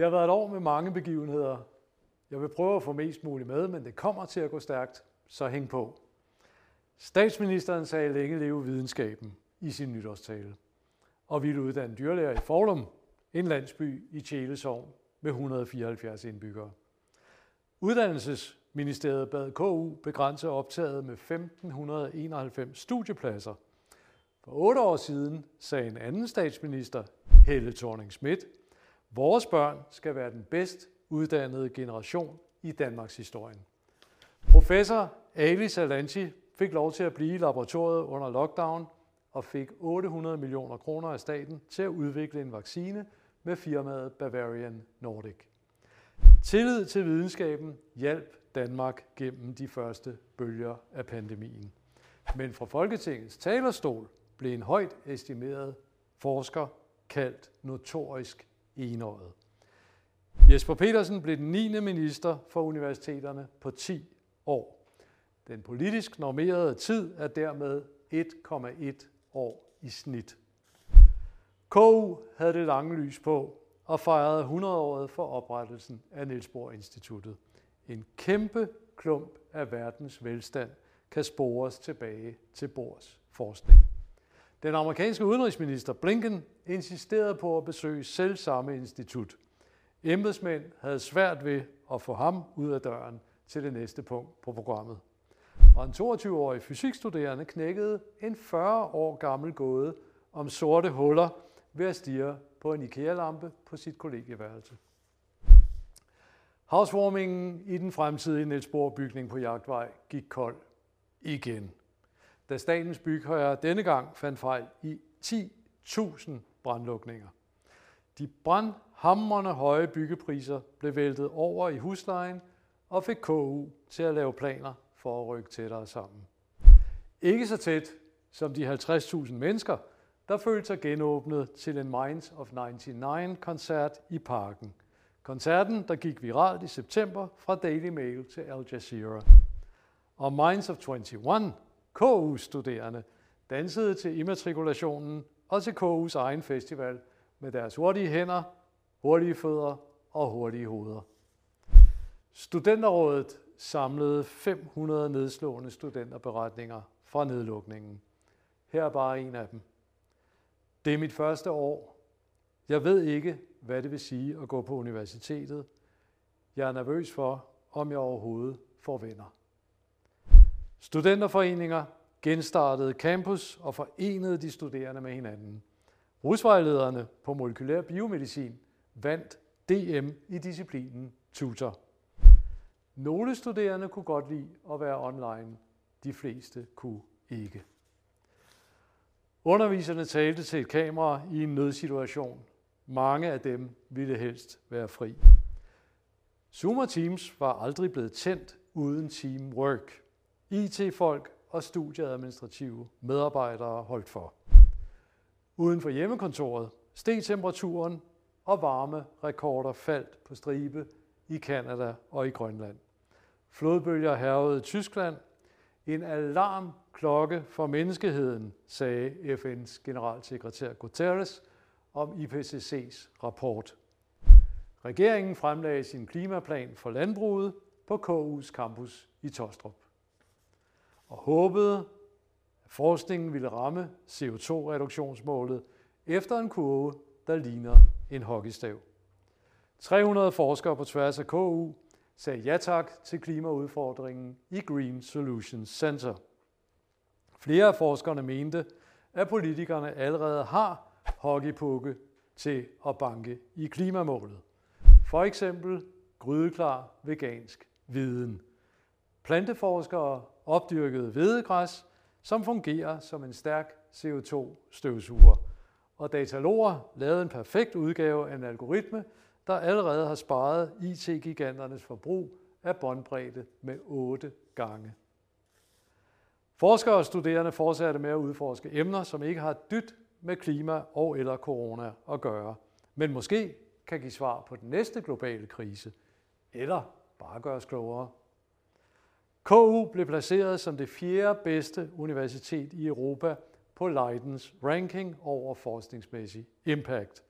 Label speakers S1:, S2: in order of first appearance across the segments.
S1: Det har været et år med mange begivenheder. Jeg vil prøve at få mest muligt med, men det kommer til at gå stærkt, så hæng på. Statsministeren sagde længe leve videnskaben i sin nytårstale, og ville uddanne dyrlæger i Forlum, en landsby i Tjælesovn med 174 indbyggere. Uddannelsesministeriet bad KU begrænse optaget med 1591 studiepladser. For otte år siden sagde en anden statsminister, Helle thorning Schmidt, vores børn skal være den bedst uddannede generation i Danmarks historie. Professor Ali Salanti fik lov til at blive i laboratoriet under lockdown og fik 800 millioner kroner af staten til at udvikle en vaccine med firmaet Bavarian Nordic. Tillid til videnskaben hjalp Danmark gennem de første bølger af pandemien. Men fra Folketingets talerstol blev en højt estimeret forsker kaldt notorisk enåret. Jesper Petersen blev den 9. minister for universiteterne på 10 år. Den politisk normerede tid er dermed 1,1 år i snit. KU havde det lange lys på og fejrede 100-året for oprettelsen af Niels Bohr Instituttet. En kæmpe klump af verdens velstand kan spores tilbage til Bohrs forskning. Den amerikanske udenrigsminister Blinken insisterede på at besøge selv samme institut. Embedsmænd havde svært ved at få ham ud af døren til det næste punkt på programmet. Og en 22-årig fysikstuderende knækkede en 40 år gammel gåde om sorte huller ved at stige på en IKEA-lampe på sit kollegieværelse. Housewarmingen i den fremtidige Niels Bohr bygning på Jagtvej gik kold igen da statens bygherrer denne gang fandt fejl i 10.000 brandlukninger. De brandhamrende høje byggepriser blev væltet over i huslejen og fik KU til at lave planer for at rykke tættere sammen. Ikke så tæt som de 50.000 mennesker, der følte sig genåbnet til en Minds of 99-koncert i parken. Koncerten, der gik viralt i september fra Daily Mail til Al Jazeera. Og Minds of 21 KU-studerende dansede til immatrikulationen og til KU's egen festival med deres hurtige hænder, hurtige fødder og hurtige hoveder. Studenterrådet samlede 500 nedslående studenterberetninger fra nedlukningen. Her er bare en af dem. Det er mit første år. Jeg ved ikke, hvad det vil sige at gå på universitetet. Jeg er nervøs for, om jeg overhovedet får venner. Studenterforeninger genstartede campus og forenede de studerende med hinanden. Rusvejlederne på molekylær biomedicin vandt DM i disciplinen tutor. Nogle studerende kunne godt lide at være online, de fleste kunne ikke. Underviserne talte til et kamera i en nødsituation. Mange af dem ville helst være fri. Zoom og Teams var aldrig blevet tændt uden teamwork. IT-folk og studieadministrative medarbejdere holdt for. Uden for hjemmekontoret steg temperaturen, og varme rekorder faldt på stribe i Kanada og i Grønland. Flodbølger hervede Tyskland. En alarmklokke for menneskeheden, sagde FN's generalsekretær Guterres om IPCC's rapport. Regeringen fremlagde sin klimaplan for landbruget på KU's campus i Tostrup og håbede, at forskningen ville ramme CO2-reduktionsmålet efter en kurve, der ligner en hockeystav. 300 forskere på tværs af KU sagde ja tak til klimaudfordringen i Green Solutions Center. Flere af forskerne mente, at politikerne allerede har hockeypukke til at banke i klimamålet. For eksempel grydeklar vegansk viden. Planteforskere opdyrkede hvedegræs, som fungerer som en stærk CO2-støvsuger. Og dataloger lavede en perfekt udgave af en algoritme, der allerede har sparet IT-giganternes forbrug af båndbredde med 8 gange. Forskere og studerende fortsatte med at udforske emner, som ikke har dyt med klima og eller corona at gøre, men måske kan give svar på den næste globale krise, eller bare gøre os klogere. KU blev placeret som det fjerde bedste universitet i Europa på Leidens ranking over forskningsmæssig impact.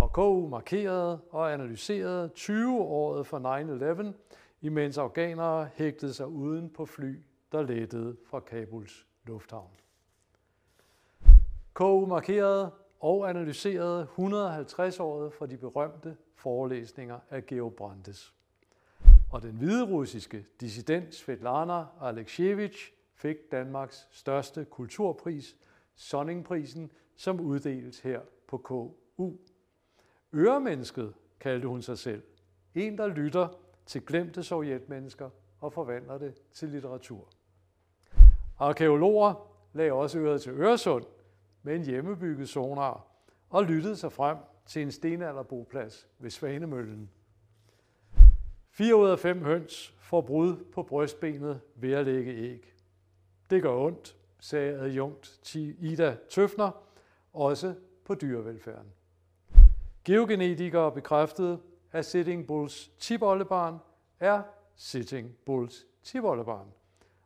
S1: Og KU markerede og analyserede 20-året for 9-11, imens afghanere hægtede sig uden på fly, der lettede fra Kabuls lufthavn. KU markerede og analyserede 150-året for de berømte forelæsninger af Georg Brandes. Og den hviderussiske dissident Svetlana Alexievich fik Danmarks største kulturpris, Sonningprisen, som uddeles her på KU. Øremennesket kaldte hun sig selv. En, der lytter til glemte sovjetmennesker og forvandler det til litteratur. Arkeologer lagde også øret til Øresund med en hjemmebygget sonar og lyttede sig frem til en stenalderboplads ved Svanemøllen. 4 ud af 5 høns får brud på brystbenet ved at lægge æg. Det gør ondt, sagde adjunkt Ida Tøfner, også på dyrevelfærden. Geogenetikere bekræftede, at Sitting Bulls tiboldebarn er Sitting Bulls tiboldebarn,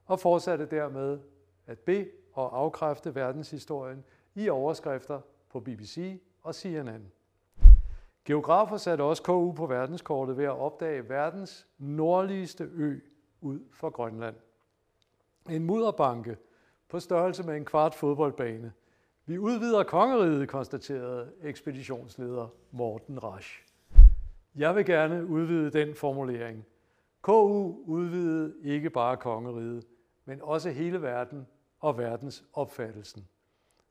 S1: og fortsatte dermed at be og afkræfte verdenshistorien i overskrifter på BBC og CNN. Geografer satte også KU på verdenskortet ved at opdage verdens nordligste ø ud for Grønland. En mudderbanke på størrelse med en kvart fodboldbane. Vi udvider kongeriget, konstaterede ekspeditionsleder Morten Rasch. Jeg vil gerne udvide den formulering. KU udvidede ikke bare kongeriget, men også hele verden og verdens opfattelsen.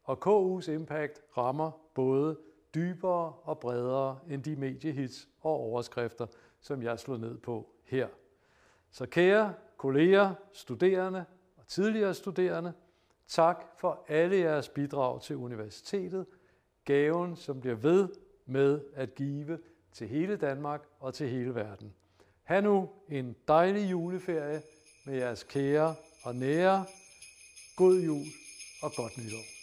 S1: Og KU's impact rammer både dybere og bredere end de mediehits og overskrifter, som jeg slår ned på her. Så kære kolleger, studerende og tidligere studerende, tak for alle jeres bidrag til universitetet, gaven, som bliver ved med at give til hele Danmark og til hele verden. Ha' nu en dejlig juleferie med jeres kære og nære. God jul og godt nytår.